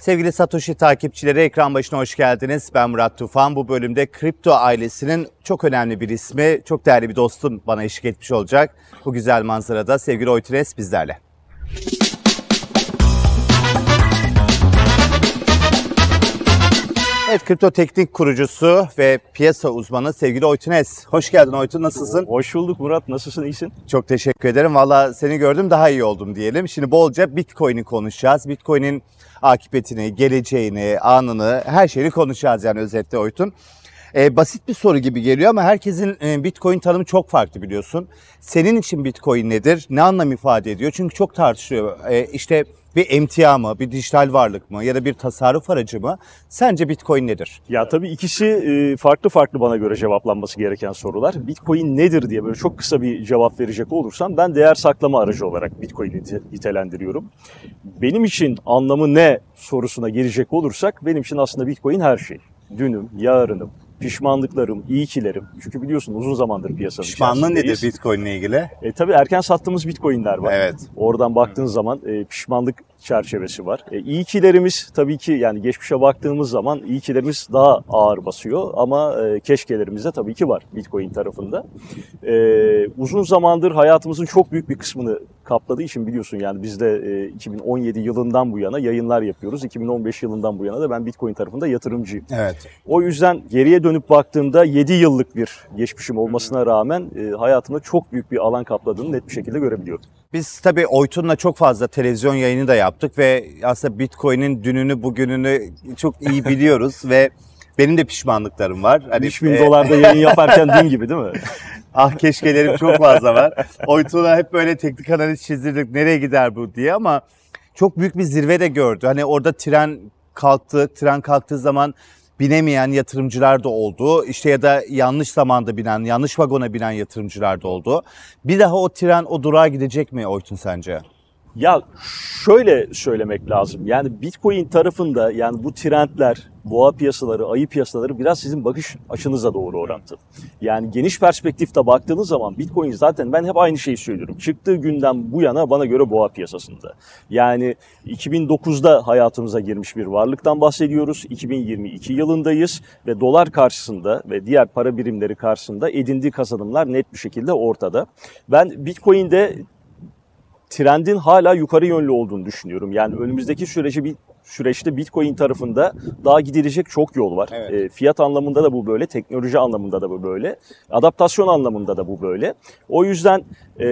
Sevgili Satoshi takipçileri ekran başına hoş geldiniz. Ben Murat Tufan. Bu bölümde kripto ailesinin çok önemli bir ismi, çok değerli bir dostum bana eşlik etmiş olacak. Bu güzel manzarada sevgili Oytures bizlerle. Evet, kripto teknik kurucusu ve piyasa uzmanı sevgili Oytunes. Hoş geldin Oytun, nasılsın? Hoş bulduk Murat. Nasılsın? İyisin? Çok teşekkür ederim. Valla seni gördüm daha iyi oldum diyelim. Şimdi bolca Bitcoin'i konuşacağız. Bitcoin'in akıbetini, geleceğini, anını, her şeyi konuşacağız yani özetle Oytun. Ee, basit bir soru gibi geliyor ama herkesin e, Bitcoin tanımı çok farklı biliyorsun. Senin için Bitcoin nedir? Ne anlam ifade ediyor? Çünkü çok tartışılıyor. Ee, işte bir emtia mı, bir dijital varlık mı ya da bir tasarruf aracı mı? Sence Bitcoin nedir? Ya tabii ikisi e, farklı farklı bana göre cevaplanması gereken sorular. Bitcoin nedir diye böyle çok kısa bir cevap verecek olursam ben değer saklama aracı olarak Bitcoin'i nitelendiriyorum. Benim için anlamı ne sorusuna girecek olursak benim için aslında Bitcoin her şey. Dünüm, yarınım, pişmanlıklarım, iyikilerim. Çünkü biliyorsun uzun zamandır piyasanın Pişmanlığın nedir Bitcoin ile ilgili? E, tabii erken sattığımız Bitcoin'ler var. Evet. Oradan baktığın zaman e, pişmanlık çerçevesi var. E, iyikilerimiz tabii ki yani geçmişe baktığımız zaman iyikilerimiz daha ağır basıyor ama e, keşkelerimiz de tabii ki var Bitcoin tarafında. E, uzun zamandır hayatımızın çok büyük bir kısmını kapladığı için biliyorsun yani biz de e, 2017 yılından bu yana yayınlar yapıyoruz. 2015 yılından bu yana da ben Bitcoin tarafında yatırımcıyım. Evet. O yüzden geriye dönüp baktığımda 7 yıllık bir geçmişim olmasına rağmen e, hayatımda çok büyük bir alan kapladığını net bir şekilde görebiliyorum. Biz tabii Oytun'la çok fazla televizyon yayını da yaptık ve aslında Bitcoin'in dününü bugününü çok iyi biliyoruz ve benim de pişmanlıklarım var. Hani, 3000 e, dolarda yayın yaparken dün gibi değil mi? ah keşkelerim çok fazla var. Oytun'a hep böyle teknik analiz çizdirdik nereye gider bu diye ama çok büyük bir zirve de gördü. Hani orada tren kalktı, tren kalktığı zaman binemeyen yatırımcılar da oldu. İşte ya da yanlış zamanda binen, yanlış vagona binen yatırımcılar da oldu. Bir daha o tren o durağa gidecek mi Oytun sence? Ya şöyle söylemek lazım. Yani Bitcoin tarafında yani bu trendler, boğa piyasaları, ayı piyasaları biraz sizin bakış açınıza doğru orantılı. Yani geniş perspektifte baktığınız zaman Bitcoin zaten ben hep aynı şeyi söylüyorum. Çıktığı günden bu yana bana göre boğa piyasasında. Yani 2009'da hayatımıza girmiş bir varlıktan bahsediyoruz. 2022 yılındayız ve dolar karşısında ve diğer para birimleri karşısında edindiği kazanımlar net bir şekilde ortada. Ben Bitcoin'de trendin hala yukarı yönlü olduğunu düşünüyorum. Yani önümüzdeki süreci bir süreçte Bitcoin tarafında daha gidilecek çok yol var. Evet. E, fiyat anlamında da bu böyle, teknoloji anlamında da bu böyle, adaptasyon anlamında da bu böyle. O yüzden e,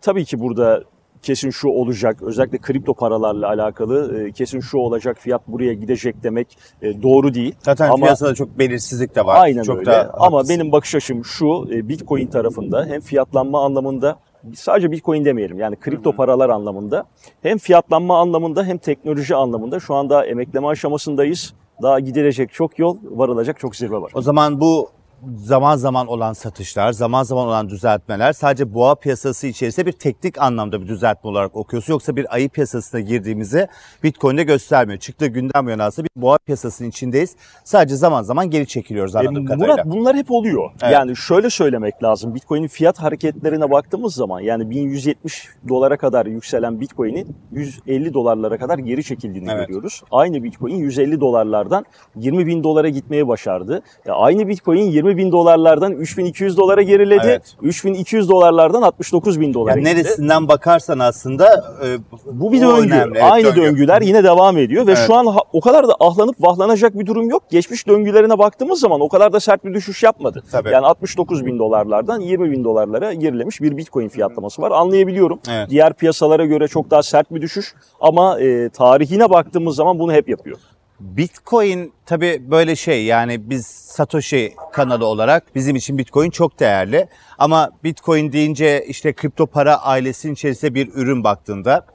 tabii ki burada kesin şu olacak, özellikle kripto paralarla alakalı e, kesin şu olacak, fiyat buraya gidecek demek e, doğru değil. Zaten Ama, piyasada çok belirsizlik de var. Aynen çok öyle. Da Ama benim bakış açım şu, e, Bitcoin tarafında hem fiyatlanma anlamında sadece Bitcoin demeyelim yani kripto paralar anlamında hem fiyatlanma anlamında hem teknoloji anlamında şu anda emekleme aşamasındayız. Daha gidilecek çok yol, varılacak çok zirve var. O zaman bu zaman zaman olan satışlar, zaman zaman olan düzeltmeler sadece boğa piyasası içerisinde bir teknik anlamda bir düzeltme olarak okuyorsun. Yoksa bir ayı piyasasına girdiğimizi Bitcoin'de göstermiyor. Çıktığı günden bu yana aslında bir boğa piyasasının içindeyiz. Sadece zaman zaman geri çekiliyoruz anladığım e, kadarıyla. Murat bunlar hep oluyor. Evet. Yani şöyle söylemek lazım. Bitcoin'in fiyat hareketlerine baktığımız zaman yani 1170 dolara kadar yükselen Bitcoin'in 150 dolarlara kadar geri çekildiğini evet. görüyoruz. Aynı Bitcoin 150 dolarlardan 20 bin dolara gitmeye başardı. E, aynı Bitcoin 20 bin dolarlardan 3200 dolara geriledi. Evet. 3200 dolarlardan 69 bin dolara yani Neresinden bakarsan aslında e, bu bir döngü. Önemli. Aynı döngü. döngüler yine devam ediyor ve evet. şu an o kadar da ahlanıp vahlanacak bir durum yok. Geçmiş döngülerine baktığımız zaman o kadar da sert bir düşüş yapmadı. Tabii. Yani 69 bin dolarlardan 20 bin dolarlara gerilemiş bir bitcoin fiyatlaması var. Anlayabiliyorum. Evet. Diğer piyasalara göre çok daha sert bir düşüş ama e, tarihine baktığımız zaman bunu hep yapıyor. Bitcoin tabi böyle şey yani biz Satoshi kanalı olarak bizim için Bitcoin çok değerli. Ama Bitcoin deyince işte kripto para ailesinin içerisinde bir ürün baktığında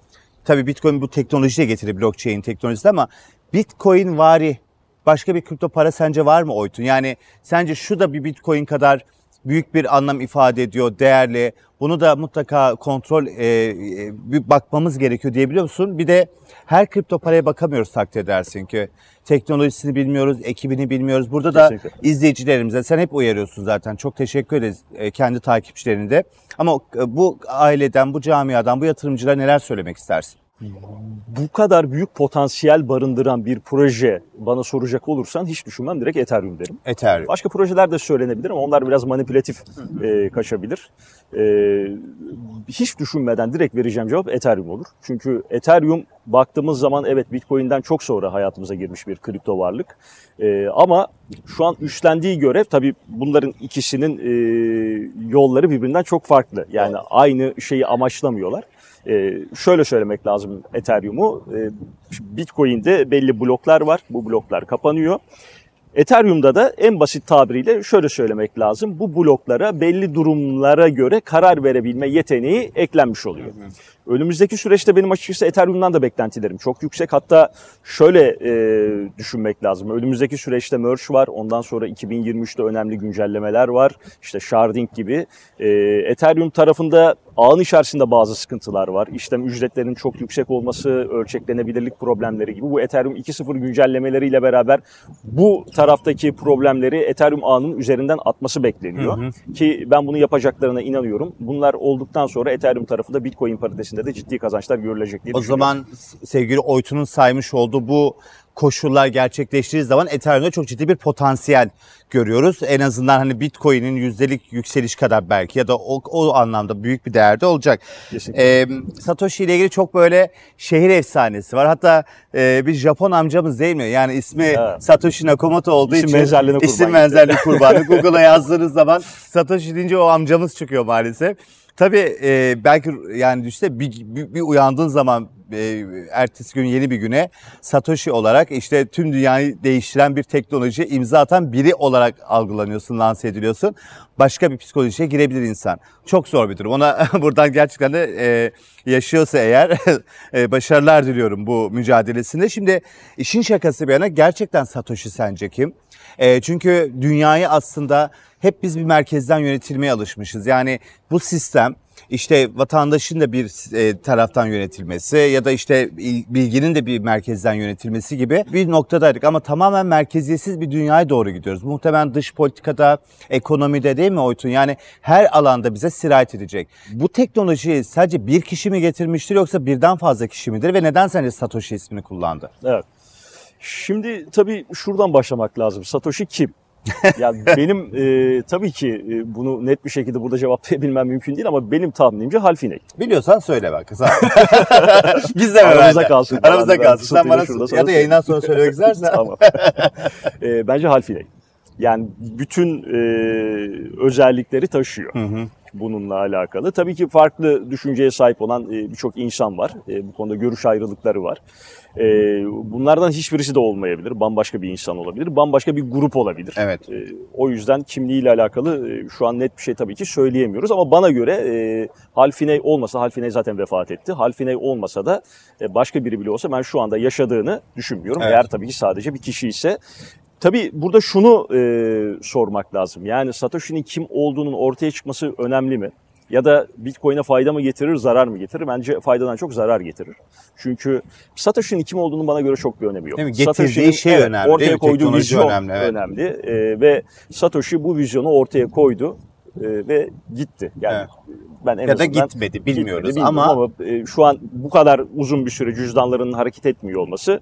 tabi Bitcoin bu teknolojiye getiriyor blockchain teknolojisi ama Bitcoin vari başka bir kripto para sence var mı Oytun? Yani sence şu da bir Bitcoin kadar büyük bir anlam ifade ediyor, değerli. Bunu da mutlaka kontrol e, e, bir bakmamız gerekiyor diyebiliyor musun? Bir de her kripto paraya bakamıyoruz takdir edersin ki. Teknolojisini bilmiyoruz, ekibini bilmiyoruz. Burada da izleyicilerimize sen hep uyarıyorsun zaten. Çok teşekkür ederiz e, kendi takipçilerine de. Ama e, bu aileden, bu camiadan, bu yatırımcılara neler söylemek istersin? Bu kadar büyük potansiyel barındıran bir proje bana soracak olursan hiç düşünmem direkt Ethereum derim. Ethereum. Başka projeler de söylenebilir ama onlar biraz manipülatif e, kaçabilir. E, hiç düşünmeden direkt vereceğim cevap Ethereum olur. Çünkü Ethereum baktığımız zaman evet Bitcoin'den çok sonra hayatımıza girmiş bir kripto varlık. E, ama şu an üstlendiği görev tabii bunların ikisinin e, yolları birbirinden çok farklı. Yani aynı şeyi amaçlamıyorlar. Ee, şöyle söylemek lazım Ethereum'u. Ee, Bitcoin'de belli bloklar var. Bu bloklar kapanıyor. Ethereum'da da en basit tabiriyle şöyle söylemek lazım. Bu bloklara belli durumlara göre karar verebilme yeteneği eklenmiş oluyor. Önümüzdeki süreçte benim açıkçası Ethereum'dan da beklentilerim çok yüksek. Hatta şöyle e, düşünmek lazım. Önümüzdeki süreçte Merge var. Ondan sonra 2023'te önemli güncellemeler var. İşte Sharding gibi. E, Ethereum tarafında ağın içerisinde bazı sıkıntılar var. İşlem ücretlerinin çok yüksek olması, ölçeklenebilirlik problemleri gibi. Bu Ethereum 2.0 güncellemeleriyle beraber bu taraftaki problemleri Ethereum ağının üzerinden atması bekleniyor. Hı hı. Ki ben bunu yapacaklarına inanıyorum. Bunlar olduktan sonra Ethereum tarafında Bitcoin paritesinde de ciddi kazançlar görülecek diye O zaman sevgili Oytun'un saymış olduğu bu koşullar gerçekleştiği zaman Ethereum'da çok ciddi bir potansiyel görüyoruz. En azından hani Bitcoin'in yüzdelik yükseliş kadar belki ya da o, o anlamda büyük bir değerde olacak. Ee, Satoshi ile ilgili çok böyle şehir efsanesi var. Hatta e, bir Japon amcamız değil mi? Yani ismi evet. Satoshi Nakamoto olduğu isim için benzerliğine isim benzerliği kurbanı. Google'a yazdığınız zaman Satoshi deyince o amcamız çıkıyor maalesef. Tabii e, belki yani düşünsene bir, bir, bir uyandığın zaman e, ertesi gün yeni bir güne Satoshi olarak işte tüm dünyayı değiştiren bir teknoloji imza atan biri olarak algılanıyorsun, lanse ediliyorsun. Başka bir psikolojiye girebilir insan. Çok zor bir durum. Ona buradan gerçekten de e, yaşıyorsa eğer e, başarılar diliyorum bu mücadelesinde. Şimdi işin şakası bir yana gerçekten Satoshi sence kim? E, çünkü dünyayı aslında hep biz bir merkezden yönetilmeye alışmışız. Yani bu sistem işte vatandaşın da bir e, taraftan yönetilmesi ya da işte bilginin de bir merkezden yönetilmesi gibi bir noktadaydık ama tamamen merkeziyetsiz bir dünyaya doğru gidiyoruz. Muhtemelen dış politikada, ekonomide değil mi Oytun? Yani her alanda bize sirayet edecek. Bu teknolojiyi sadece bir kişi mi getirmiştir yoksa birden fazla kişi midir ve neden sence Satoshi ismini kullandı? Evet. Şimdi tabii şuradan başlamak lazım. Satoshi kim? ya benim e, tabii ki e, bunu net bir şekilde burada cevaplayabilmem mümkün değil ama benim tahminimce Halfiney. Biliyorsan söyle bak. Biz de Aramızda kalsın. Aramızda kalsın. Sen bana ya da yayından sonra söylemek istersen. tamam. e, bence Halfiney. Yani bütün e, özellikleri taşıyor. Hı hı bununla alakalı. Tabii ki farklı düşünceye sahip olan e, birçok insan var. E, bu konuda görüş ayrılıkları var. E, bunlardan hiçbirisi de olmayabilir. Bambaşka bir insan olabilir. Bambaşka bir grup olabilir. Evet. O yüzden kimliğiyle alakalı şu an net bir şey tabii ki söyleyemiyoruz. Ama bana göre Halfiney olmasa, Halfiney zaten vefat etti. Halfiney olmasa da başka biri bile olsa ben şu anda yaşadığını düşünmüyorum. Evet. Eğer tabii ki sadece bir kişi ise Tabii burada şunu e, sormak lazım. Yani Satoshi'nin kim olduğunun ortaya çıkması önemli mi? Ya da Bitcoin'e fayda mı getirir, zarar mı getirir? Bence faydadan çok zarar getirir. Çünkü Satoshi'nin kim olduğunu bana göre çok bir önemi yok. Değil mi? Getirdiği şey evet, önemli. Ortaya koyduğu vizyon önemli. Evet. önemli. E, ve Satoshi bu vizyonu ortaya koydu e, ve gitti. Yani evet. ben en ya da gitmedi bilmiyoruz gitmedi, ama, ama e, şu an bu kadar uzun bir süre cüzdanlarının hareket etmiyor olması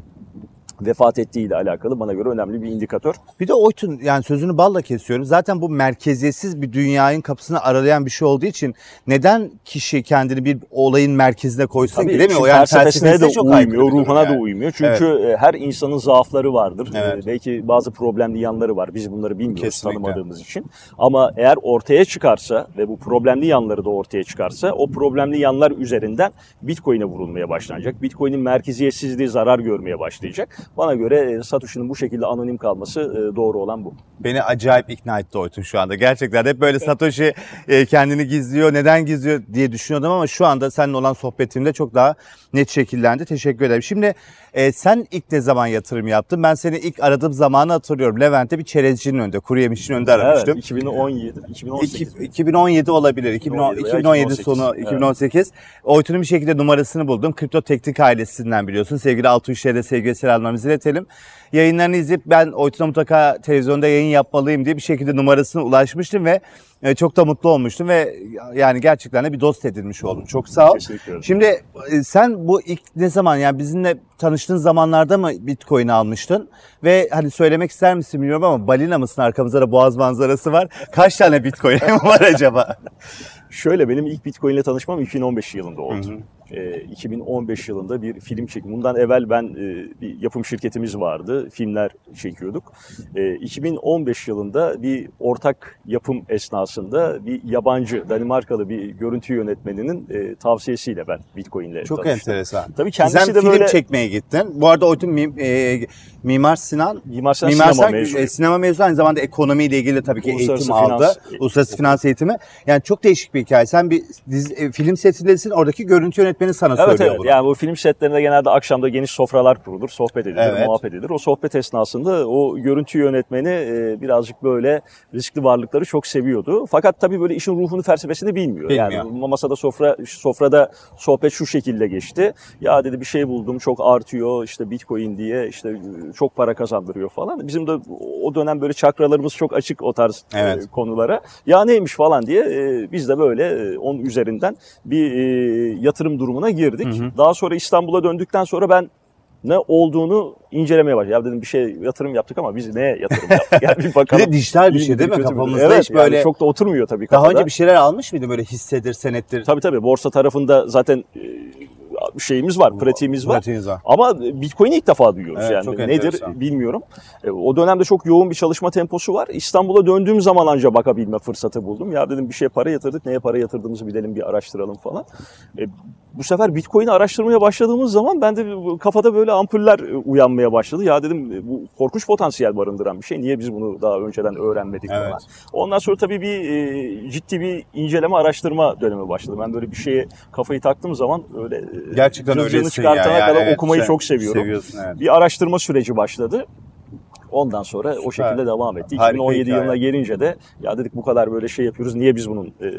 vefat ettiği ile alakalı bana göre önemli bir indikatör. Bir de Oytun yani sözünü balla kesiyorum. Zaten bu merkeziyetsiz bir dünyanın kapısını aralayan bir şey olduğu için neden kişi kendini bir olayın merkezine koysun Tabii, ki değil mi? O yani felsefesine de çok uymuyor, ruhuna yani. da uymuyor. Çünkü evet. her insanın zaafları vardır. Evet. Belki bazı problemli yanları var. Biz bunları bilmiyoruz Kesinlikle. tanımadığımız için. Ama eğer ortaya çıkarsa ve bu problemli yanları da ortaya çıkarsa o problemli yanlar üzerinden Bitcoin'e vurulmaya başlanacak. Bitcoin'in merkeziyetsizliği zarar görmeye başlayacak. Bana göre e, Satoshi'nin bu şekilde anonim kalması e, doğru olan bu. Beni acayip ikna etti Oytun şu anda. Gerçekten hep böyle Satoshi e, kendini gizliyor, neden gizliyor diye düşünüyordum ama şu anda seninle olan sohbetimde çok daha net şekillendi. Teşekkür ederim. Şimdi e, sen ilk ne zaman yatırım yaptın? Ben seni ilk aradığım zamanı hatırlıyorum. Levent'te bir çerezcinin önünde, kuru yemişçinin önünde aramıştım. Evet, 2017, 2018. 2017 olabilir. 2017, 2017 sonu, evet. 2018. Oytun'un bir şekilde numarasını buldum. Kripto Teknik ailesinden biliyorsun. Sevgili Altuğ de sevgili selamlarımızı iletelim. Yayınlarını izleyip ben Oytun'a mutlaka televizyonda yayın yapmalıyım diye bir şekilde numarasına ulaşmıştım ve E, çok da mutlu olmuştum ve yani gerçekten de bir dost edinmiş oldum. Çok sağ ol. Kesinlikle öyle. Şimdi e, sen bu ilk ne zaman yani bizimle tanıştığın zamanlarda mı Bitcoin almıştın? Ve hani söylemek ister misin bilmiyorum ama balina mısın arkamızda da boğaz manzarası var. Kaç tane Bitcoin var acaba? Şöyle benim ilk Bitcoin ile tanışmam 2015 yılında oldu. Ee, 2015 yılında bir film çektim. Bundan evvel ben e, bir yapım şirketimiz vardı. Filmler çekiyorduk. Ee, 2015 yılında bir ortak yapım esnasında bir yabancı Danimarkalı bir görüntü yönetmeninin e, tavsiyesiyle ben Bitcoin ile Çok tanıştım. enteresan. Tabii kendisi Sen de film böyle çekmeye gittin. Bu arada Oytun mim, e, Mimar Sinan Mimar Sinan Mimar sinema Sinan, mezunu. e, sinema mezunu aynı zamanda ekonomiyle ilgili tabii ki eğitim finans- aldı. Uluslararası finans eğitimi. Yani çok değişik bir hikaye. Sen bir dizi, e, film setindesin oradaki görüntü yönetmeni sana Evet söylüyor evet. bunu. Yani bu film setlerinde genelde akşamda geniş sofralar kurulur, sohbet edilir, Evet. muhabbet edilir. O sohbet esnasında o görüntü yönetmeni e, birazcık böyle riskli varlıkları çok seviyordu. Fakat tabii böyle işin ruhunu felsefesini bilmiyor. Bilmiyor. Yani masada sofra sofrada sohbet şu şekilde geçti. Ya dedi bir şey buldum çok artıyor işte Bitcoin diye işte e, çok para kazandırıyor falan. Bizim de o dönem böyle çakralarımız çok açık o tarz e, Evet. konulara. Ya neymiş falan diye e, biz de böyle e, onun üzerinden bir e, yatırım durumuna girdik. Daha sonra İstanbul'a döndükten sonra ben ne olduğunu incelemeye başladım. Ya dedim bir şey yatırım yaptık ama biz neye yatırım yaptık? Yani bir Bir bakalım. de dijital bir şey değil mi? Kafamızda evet, hiç böyle yani çok da oturmuyor tabii daha kafada. önce bir şeyler almış mıydın böyle hissedir, senettir? Tabii tabii borsa tarafında zaten e, şeyimiz var, pratiğimiz var. Pratiğiniz var. Ama Bitcoin'i ilk defa duyuyoruz Evet, yani. Nedir enteresan. bilmiyorum. E, O dönemde çok yoğun bir çalışma temposu var. İstanbul'a döndüğüm zaman anca bakabilme fırsatı buldum. Ya dedim bir şeye para yatırdık, neye para yatırdığımızı bilelim, bir araştıralım falan. E, Bu sefer Bitcoin'i araştırmaya başladığımız zaman bende bir- kafada böyle ampuller e, uyanmaya başladı. Ya dedim bu korkunç potansiyel barındıran bir şey. Niye biz bunu daha önceden öğrenmedik Evet. falan. Ondan sonra tabii bir ciddi bir inceleme, araştırma dönemi başladı. Ben böyle bir şeye kafayı taktığım zaman öyle Gerçekten öylesin çıkartana ya. Yani kadar evet, okumayı sen çok seviyorum. Seviyorsun evet. Bir araştırma süreci başladı. Ondan sonra o Süper. şekilde devam etti. Harika 2017 hikaye. yılına gelince de ya dedik bu kadar böyle şey yapıyoruz. Niye biz bunun e,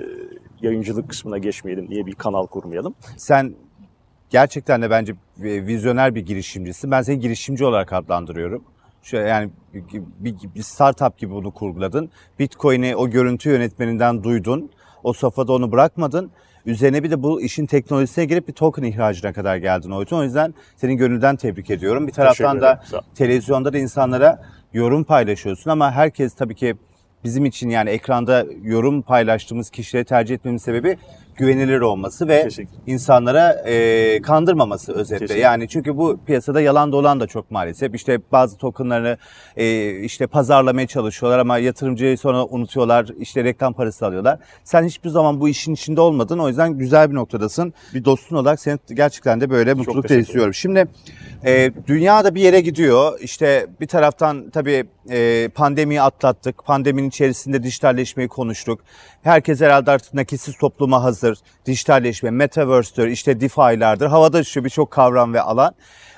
yayıncılık kısmına geçmeyelim? Niye bir kanal kurmayalım? Sen gerçekten de bence e, vizyoner bir girişimcisin. Ben seni girişimci olarak adlandırıyorum. Şöyle yani bir, bir, bir startup gibi bunu kurguladın. Bitcoin'i o görüntü yönetmeninden duydun. O safhada onu bırakmadın. Üzerine bir de bu işin teknolojisine girip bir token ihracına kadar geldin Oytun. O yüzden senin gönülden tebrik ediyorum. Bir taraftan da televizyonda da insanlara yorum paylaşıyorsun ama herkes tabii ki bizim için yani ekranda yorum paylaştığımız kişileri tercih etmemin sebebi güvenilir olması ve insanlara e, kandırmaması özetle. Kesinlikle. Yani çünkü bu piyasada yalan dolan da çok maalesef. İşte bazı tokenlarını e, işte pazarlamaya çalışıyorlar ama yatırımcıyı sonra unutuyorlar. İşte reklam parası alıyorlar. Sen hiçbir zaman bu işin içinde olmadın. O yüzden güzel bir noktadasın. Bir dostun olarak seni gerçekten de böyle mutluluk istiyorum. Şimdi e, dünya da bir yere gidiyor. İşte bir taraftan tabii e, pandemiyi atlattık. Pandeminin içerisinde dijitalleşmeyi konuştuk. Herkes herhalde artık nakitsiz topluma hazır. Dijitalleşme, metaverse'tür, işte DeFi'lardır. Havada şu birçok kavram ve alan.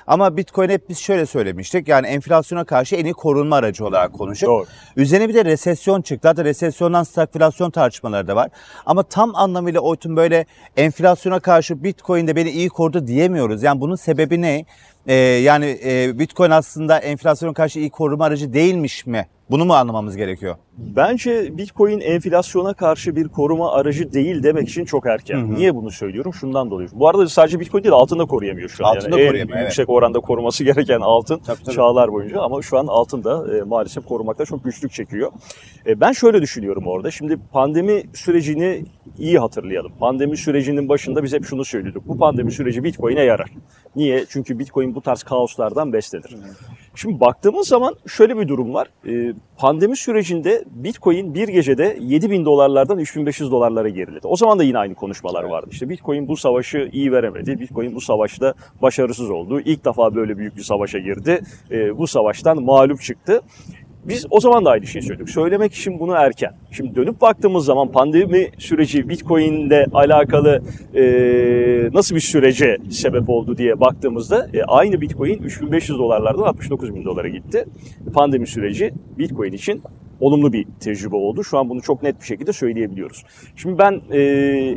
Ama Bitcoin hep biz şöyle söylemiştik. Yani enflasyona karşı en iyi korunma aracı olarak konuştuk. Doğru. Üzerine bir de resesyon çıktı. Hatta resesyondan stagflasyon tartışmaları da var. Ama tam anlamıyla Oytun böyle enflasyona karşı Bitcoin de beni iyi korudu diyemiyoruz. Yani bunun sebebi ne? Ee, yani e, Bitcoin aslında enflasyona karşı iyi koruma aracı değilmiş mi? Bunu mu anlamamız gerekiyor? Bence Bitcoin enflasyona karşı bir koruma aracı değil demek için çok erken. Niye bunu söylüyorum? Şundan dolayı. Bu arada sadece Bitcoin değil altın da koruyamıyor şu an. Altın da en koruyamıyor, evet. yüksek oranda koruması gereken altın Tabii, tabii. çağlar boyunca ama şu an altın da e, maalesef korumakta çok güçlük çekiyor. E, ben şöyle düşünüyorum orada. Şimdi pandemi sürecini iyi hatırlayalım. Pandemi sürecinin başında biz hep şunu söylüyorduk. Bu pandemi süreci Bitcoin'e yarar. Niye? Çünkü Bitcoin bu tarz kaoslardan beslenir. Şimdi baktığımız zaman şöyle bir durum var. Ee, pandemi sürecinde Bitcoin bir gecede 7 bin dolarlardan 3500 dolarlara geriledi. O zaman da yine aynı konuşmalar vardı. İşte Bitcoin bu savaşı iyi veremedi. Bitcoin bu savaşta başarısız oldu. İlk defa böyle büyük bir savaşa girdi. Ee, bu savaştan mağlup çıktı. Biz o zaman da aynı şeyi söyledik. Söylemek için bunu erken. Şimdi dönüp baktığımız zaman pandemi süreci Bitcoin'le alakalı e, nasıl bir sürece sebep oldu diye baktığımızda e, aynı Bitcoin 3500 dolarlardan 69 bin dolara gitti. Pandemi süreci Bitcoin için olumlu bir tecrübe oldu. Şu an bunu çok net bir şekilde söyleyebiliyoruz. Şimdi ben e,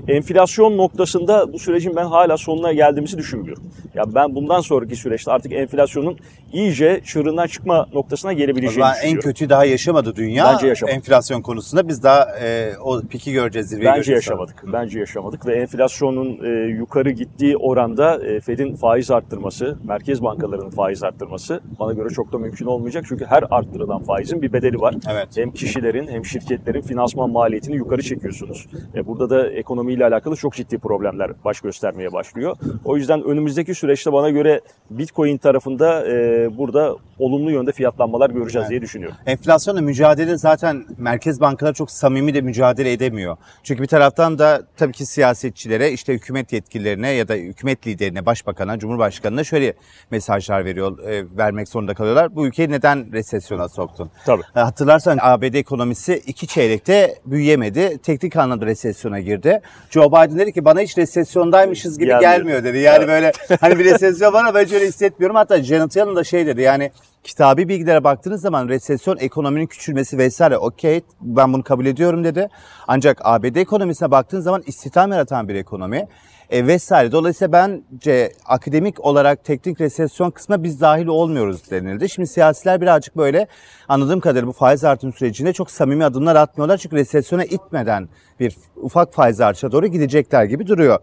enflasyon noktasında bu sürecin ben hala sonuna geldiğimizi düşünmüyorum. Ya ben bundan sonraki süreçte artık enflasyonun iyice çığırından çıkma noktasına gelebileceğini zaman en düşünüyorum. kötü daha yaşamadı dünya. Bence yaşamadı. Enflasyon konusunda biz daha e, o piki göreceğiz, zirveyi Bence göreceğiz. yaşamadık. Bence yaşamadık ve enflasyonun e, yukarı gittiği oranda e, Fed'in faiz arttırması, merkez bankalarının faiz arttırması bana göre çok da mümkün olmayacak. Çünkü her arttırılan faizin bir bedeli var. Evet. Hem kişilerin hem şirketlerin finansman maliyetini yukarı çekiyorsunuz. E, burada da ekonomiyle alakalı çok ciddi problemler baş göstermeye başlıyor. O yüzden önümüzdeki süreçte bana göre Bitcoin tarafında e, burada olumlu yönde fiyatlanmalar göreceğiz diye düşünüyorum. Enflasyonla mücadele zaten merkez bankalar çok samimi de mücadele edemiyor. Çünkü bir taraftan da tabii ki siyasetçilere, işte hükümet yetkililerine ya da hükümet liderine, başbakana, cumhurbaşkanına şöyle mesajlar veriyor, e, vermek zorunda kalıyorlar. Bu ülkeyi neden resesyona soktun? Tabii. E, Hatırlarsan ABD ekonomisi iki çeyrekte büyüyemedi. Teknik anlamda resesyona girdi. Joe Biden dedi ki bana hiç resesyondaymışız gibi Gelmiyor. gelmiyor dedi. Yani böyle hani bir resesyon var ama ben hiç öyle hissetmiyorum. Hatta Janet Yellen da şey dedi yani kitabi bilgilere baktığınız zaman resesyon ekonominin küçülmesi vesaire okey ben bunu kabul ediyorum dedi. Ancak ABD ekonomisine baktığınız zaman istihdam yaratan bir ekonomi e, vesaire. Dolayısıyla bence akademik olarak teknik resesyon kısmına biz dahil olmuyoruz denildi. Şimdi siyasiler birazcık böyle anladığım kadarıyla bu faiz artım sürecinde çok samimi adımlar atmıyorlar. Çünkü resesyona itmeden bir ufak faiz artışa doğru gidecekler gibi duruyor.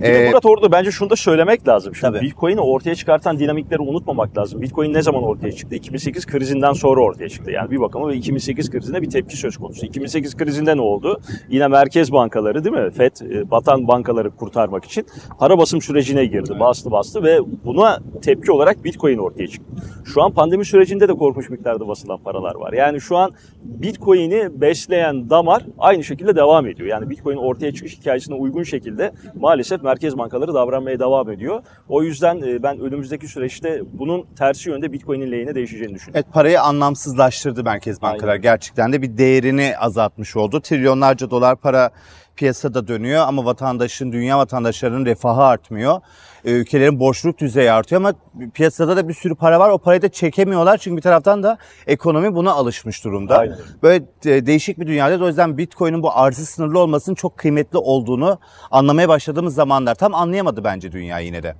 Bir Ee, Murat orada bence şunu da söylemek lazım. Şimdi Tabii. Bitcoin'i ortaya çıkartan dinamikleri unutmamak lazım. Bitcoin ne zaman ortaya çıktı? 2008 krizinden sonra ortaya çıktı. Yani bir bakıma ve 2008 krizinde bir tepki söz konusu. 2008 krizinde ne oldu? Yine merkez bankaları değil mi? FED e, batan bankaları kurtarmak için para basım sürecine girdi. Bastı bastı ve buna tepki olarak Bitcoin ortaya çıktı. Şu an pandemi sürecinde de korkunç miktarda basılan paralar var. Yani şu an Bitcoin'i besleyen damar aynı şekilde devam ediyor. Yani Bitcoin ortaya çıkış hikayesine uygun şekilde maalesef merkez bankaları davranmaya devam ediyor. O yüzden e, ben önümüzdeki süreçte bunun tersi yönde Bitcoin'in lehine değişeceğini düşünüyorum. Evet parayı anlamsızlaştırdı merkez bankalar. Aynen. Gerçekten de bir değerini azaltmış oldu. Trilyonlarca dolar para piyasada dönüyor ama vatandaşın, dünya vatandaşlarının refahı artmıyor. Ee, Ülkelerin borçluluk düzeyi artıyor ama piyasada da bir sürü para var. O parayı da çekemiyorlar çünkü bir taraftan da ekonomi buna alışmış durumda. Aynen. Böyle e, değişik bir dünyada o yüzden Bitcoin'in bu arzı sınırlı olmasının çok kıymetli olduğunu anlamaya başladığımız zamanlar. Tam anlayamadı bence dünya yine de.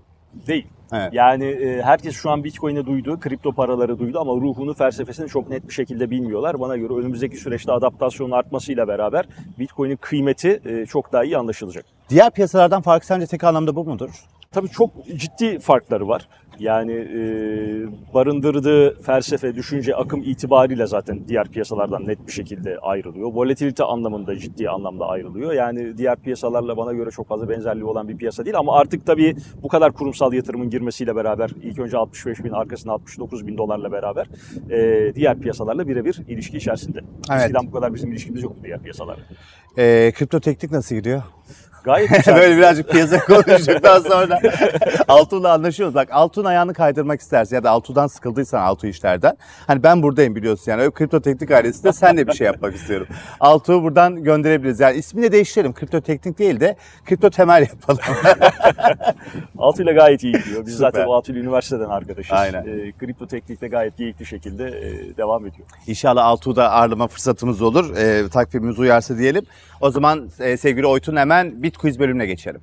Değil. Evet. Yani e, herkes şu an Bitcoin'i duydu, kripto paraları duydu ama ruhunu, felsefesini çok net bir şekilde bilmiyorlar. Bana göre önümüzdeki süreçte adaptasyonun artmasıyla beraber Bitcoin'in kıymeti e, çok daha iyi anlaşılacak. Diğer piyasalardan farkı sence tek anlamda bu mudur? Tabii çok ciddi farkları var. Yani e, barındırdığı felsefe, düşünce, akım itibariyle zaten diğer piyasalardan net bir şekilde ayrılıyor. Volatilite anlamında ciddi anlamda ayrılıyor. Yani diğer piyasalarla bana göre çok fazla benzerliği olan bir piyasa değil. Ama artık tabii bu kadar kurumsal yatırımın girmesiyle beraber ilk önce 65 bin arkasına 69 bin dolarla beraber e, diğer piyasalarla birebir ilişki içerisinde. Evet. Eskiden bu kadar bizim ilişkimiz yoktu diğer piyasalarla. Ee, kripto teknik nasıl gidiyor? Gayet güzel. Böyle birazcık piyasa konuştuktan sonra Altun'la anlaşıyoruz. Bak Altun ayağını kaydırmak istersin ya da Altu'dan sıkıldıysan Altu işlerden. Hani ben buradayım biliyorsun yani. Öyle kripto teknik ailesinde sen de bir şey yapmak istiyorum. Altu'yu buradan gönderebiliriz. Yani ismini de değiştirelim. Kripto teknik değil de kripto temel yapalım. Altı ile gayet iyi gidiyor. Biz Süper. zaten bu Altı ile üniversiteden arkadaşız. Aynen. Ee, kripto teknikte gayet geyikli şekilde e, devam ediyor. İnşallah Altuğ'da ağırlama fırsatımız olur. Ee, takvimimiz uyarsa diyelim. O zaman e, sevgili Oytun hemen Bitquiz bölümüne geçelim.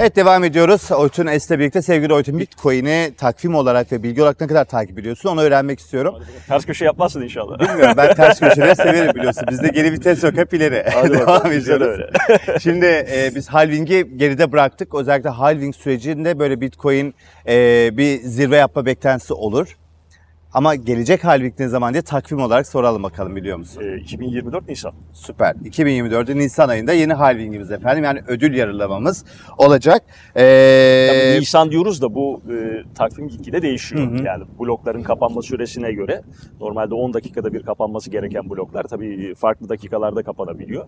Evet devam ediyoruz. Oytun Es'le birlikte sevgili Oytun Bitcoin'i takvim olarak ve bilgi olarak ne kadar takip ediyorsun onu öğrenmek istiyorum. Ters köşe yapmazsın inşallah. Bilmiyorum ben ters köşeleri severim biliyorsun. Bizde geri vites yok hep ileri. Hadi devam bakalım, ediyoruz. Şimdi e, biz halving'i geride bıraktık. Özellikle halving sürecinde böyle Bitcoin e, bir zirve yapma beklentisi olur. Ama gelecek halving ne zaman diye takvim olarak soralım bakalım biliyor musun? Ee, 2024 Nisan. Süper. 2024'ün Nisan ayında yeni halvingimiz efendim. Yani ödül yarılamamız olacak. Ee, Nisan diyoruz da bu e, takvim gitgide değişiyor. Yani blokların kapanma süresine göre normalde 10 dakikada bir kapanması gereken bloklar tabii farklı dakikalarda kapanabiliyor.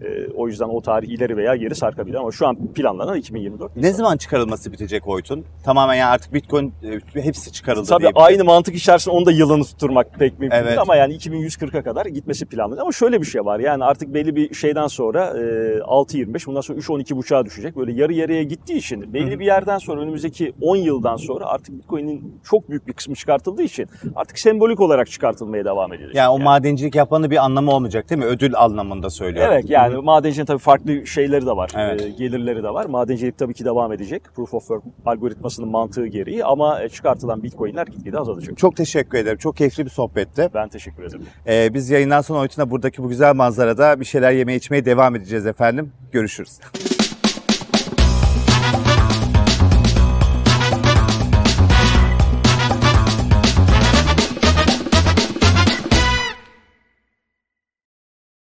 E, o yüzden o tarih ileri veya geri sarkabilir ama şu an planlanan 2024 ne zaman çıkarılması bitecek Oytun? Tamamen yani artık Bitcoin e, hepsi çıkarıldı Tabii diyebiliriz. aynı mantık içerisinde onu da yılını tutturmak pek mümkün Evet. değil ama yani 2140'a kadar gitmesi planlanıyor. Ama şöyle bir şey var yani artık belli bir şeyden sonra e, 6.25 bundan sonra 3.12.5'a düşecek. Böyle yarı yarıya gittiği için belli bir yerden sonra önümüzdeki 10 yıldan sonra artık Bitcoin'in çok büyük bir kısmı çıkartıldığı için artık sembolik olarak çıkartılmaya devam edilecek. Yani o madencilik yapmanın bir anlamı olmayacak değil mi? Ödül anlamında söylüyorum. Evet yani madencinin tabii farklı şeyleri de var, Evet. e, gelirleri de var. Madencilik tabii ki devam edecek. Proof of Work algoritmasının mantığı gereği ama e, çıkartılan Bitcoin'ler gitgide azalacak. Çok teşekkür ederim. Çok keyifli bir sohbetti. Ben teşekkür ederim. Ee, biz yayından sonra Oytun'da buradaki bu güzel manzarada bir şeyler yemeye içmeye devam edeceğiz efendim. Görüşürüz.